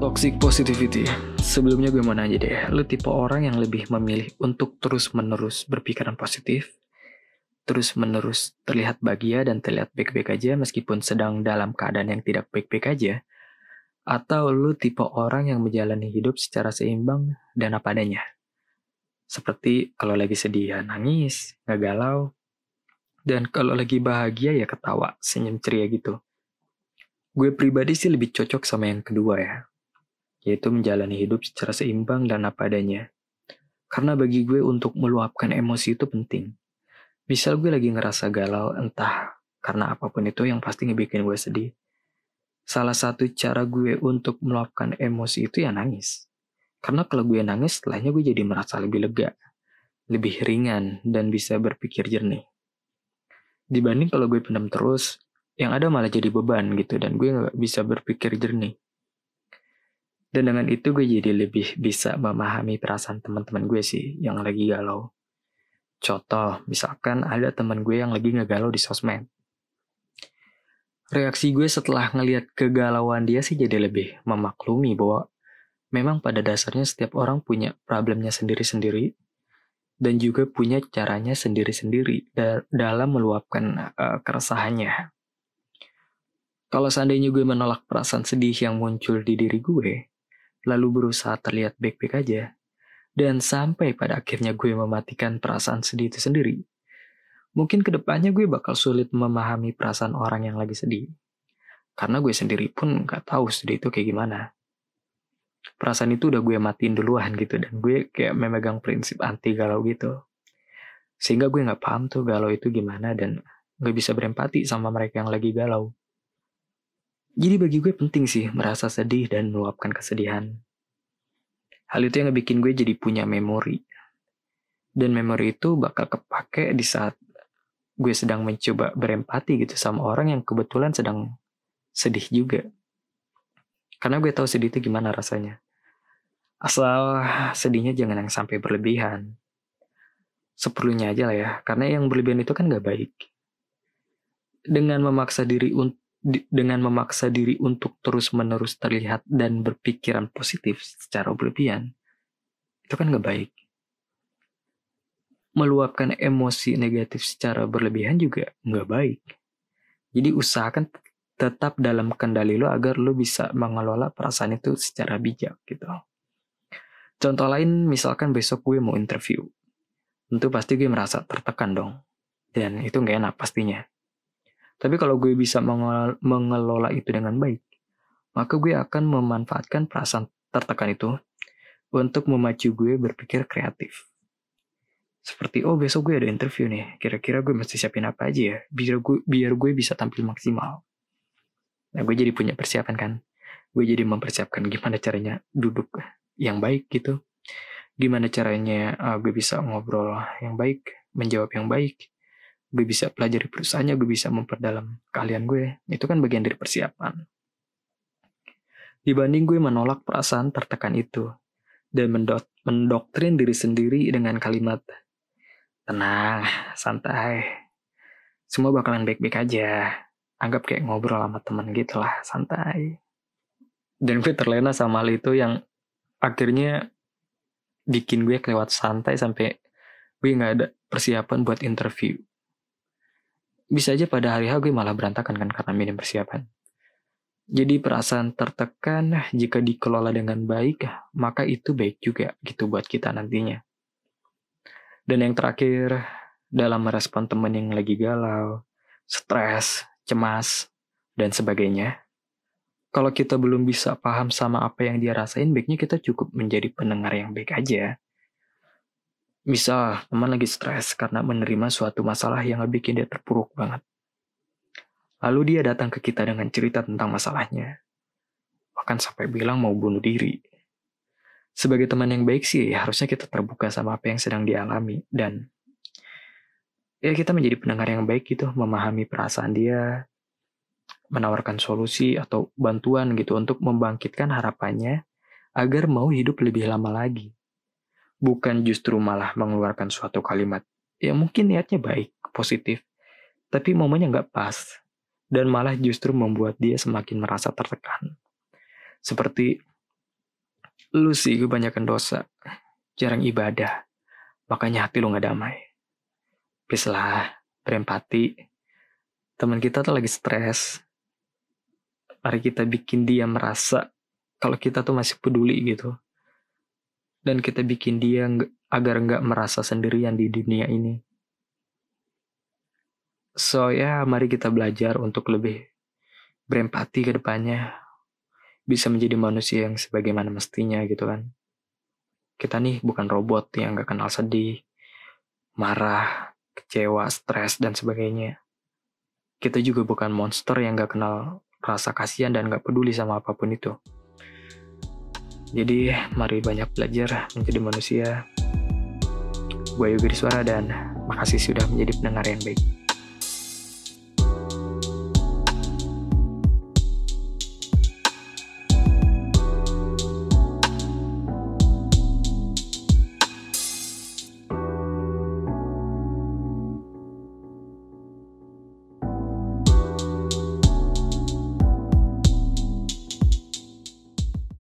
Toxic positivity. Sebelumnya gue mau nanya deh, lu tipe orang yang lebih memilih untuk terus-menerus berpikiran positif, terus-menerus terlihat bahagia dan terlihat baik-baik aja meskipun sedang dalam keadaan yang tidak baik-baik aja? Atau lu tipe orang yang menjalani hidup secara seimbang dan apa adanya? Seperti kalau lagi sedih ya nangis, nggak galau, dan kalau lagi bahagia ya ketawa, senyum ceria gitu. Gue pribadi sih lebih cocok sama yang kedua ya, yaitu menjalani hidup secara seimbang dan apa adanya. Karena bagi gue untuk meluapkan emosi itu penting. Misal gue lagi ngerasa galau, entah karena apa pun itu yang pasti ngebikin gue sedih. Salah satu cara gue untuk meluapkan emosi itu ya nangis. Karena kalau gue nangis, setelahnya gue jadi merasa lebih lega, lebih ringan, dan bisa berpikir jernih. Dibanding kalau gue pendam terus, yang ada malah jadi beban gitu dan gue nggak bisa berpikir jernih. Dan dengan itu gue jadi lebih bisa memahami perasaan teman-teman gue sih yang lagi galau. Contoh, misalkan ada teman gue yang lagi ngegalau di sosmed. Reaksi gue setelah ngelihat kegalauan dia sih jadi lebih memaklumi bahwa memang pada dasarnya setiap orang punya problemnya sendiri-sendiri dan juga punya caranya sendiri-sendiri dalam meluapkan uh, keresahannya. Kalau seandainya gue menolak perasaan sedih yang muncul di diri gue, lalu berusaha terlihat baik-baik aja, dan sampai pada akhirnya gue mematikan perasaan sedih itu sendiri, mungkin ke depannya gue bakal sulit memahami perasaan orang yang lagi sedih. Karena gue sendiri pun gak tahu sedih itu kayak gimana. Perasaan itu udah gue matiin duluan gitu, dan gue kayak memegang prinsip anti galau gitu. Sehingga gue gak paham tuh galau itu gimana, dan gak bisa berempati sama mereka yang lagi galau. Jadi bagi gue penting sih merasa sedih dan meluapkan kesedihan. Hal itu yang bikin gue jadi punya memori. Dan memori itu bakal kepake di saat gue sedang mencoba berempati gitu sama orang yang kebetulan sedang sedih juga. Karena gue tahu sedih itu gimana rasanya. Asal sedihnya jangan yang sampai berlebihan. Seperlunya aja lah ya, karena yang berlebihan itu kan gak baik. Dengan memaksa diri untuk dengan memaksa diri untuk terus-menerus terlihat dan berpikiran positif secara berlebihan, itu kan gak baik. Meluapkan emosi negatif secara berlebihan juga gak baik. Jadi usahakan tetap dalam kendali lo agar lo bisa mengelola perasaan itu secara bijak gitu. Contoh lain misalkan besok gue mau interview. Tentu pasti gue merasa tertekan dong. Dan itu gak enak pastinya tapi kalau gue bisa mengelola itu dengan baik, maka gue akan memanfaatkan perasaan tertekan itu untuk memacu gue berpikir kreatif. Seperti, oh besok gue ada interview nih, kira-kira gue mesti siapin apa aja ya, biar gue, biar gue bisa tampil maksimal. Nah gue jadi punya persiapan kan, gue jadi mempersiapkan gimana caranya duduk yang baik gitu, gimana caranya uh, gue bisa ngobrol yang baik, menjawab yang baik, gue bisa pelajari perusahaannya, gue bisa memperdalam kalian gue. Itu kan bagian dari persiapan. Dibanding gue menolak perasaan tertekan itu dan mendok mendoktrin diri sendiri dengan kalimat tenang, santai, semua bakalan baik-baik aja. Anggap kayak ngobrol sama temen gitu lah, santai. Dan gue terlena sama hal itu yang akhirnya bikin gue kelewat santai sampai gue nggak ada persiapan buat interview bisa aja pada hari H gue malah berantakan kan karena minim persiapan. Jadi perasaan tertekan jika dikelola dengan baik, maka itu baik juga gitu buat kita nantinya. Dan yang terakhir, dalam merespon temen yang lagi galau, stres, cemas, dan sebagainya, kalau kita belum bisa paham sama apa yang dia rasain, baiknya kita cukup menjadi pendengar yang baik aja. Misal, teman lagi stres karena menerima suatu masalah yang bikin dia terpuruk banget. Lalu dia datang ke kita dengan cerita tentang masalahnya. Bahkan sampai bilang mau bunuh diri. Sebagai teman yang baik sih, harusnya kita terbuka sama apa yang sedang dialami. Dan ya kita menjadi pendengar yang baik gitu, memahami perasaan dia, menawarkan solusi atau bantuan gitu untuk membangkitkan harapannya agar mau hidup lebih lama lagi bukan justru malah mengeluarkan suatu kalimat yang mungkin niatnya baik, positif, tapi momennya nggak pas, dan malah justru membuat dia semakin merasa tertekan. Seperti, Lu sih kebanyakan dosa, jarang ibadah, makanya hati lu gak damai. Please lah, berempati. Teman kita tuh lagi stres. Mari kita bikin dia merasa kalau kita tuh masih peduli gitu. Dan kita bikin dia agar nggak merasa sendirian di dunia ini. So ya, mari kita belajar untuk lebih berempati ke depannya bisa menjadi manusia yang sebagaimana mestinya gitu kan. Kita nih bukan robot yang gak kenal sedih, marah, kecewa, stres, dan sebagainya. Kita juga bukan monster yang gak kenal rasa kasihan dan gak peduli sama apa pun itu. Jadi mari banyak belajar menjadi manusia. Gue Yogi Suara dan makasih sudah menjadi pendengar yang baik.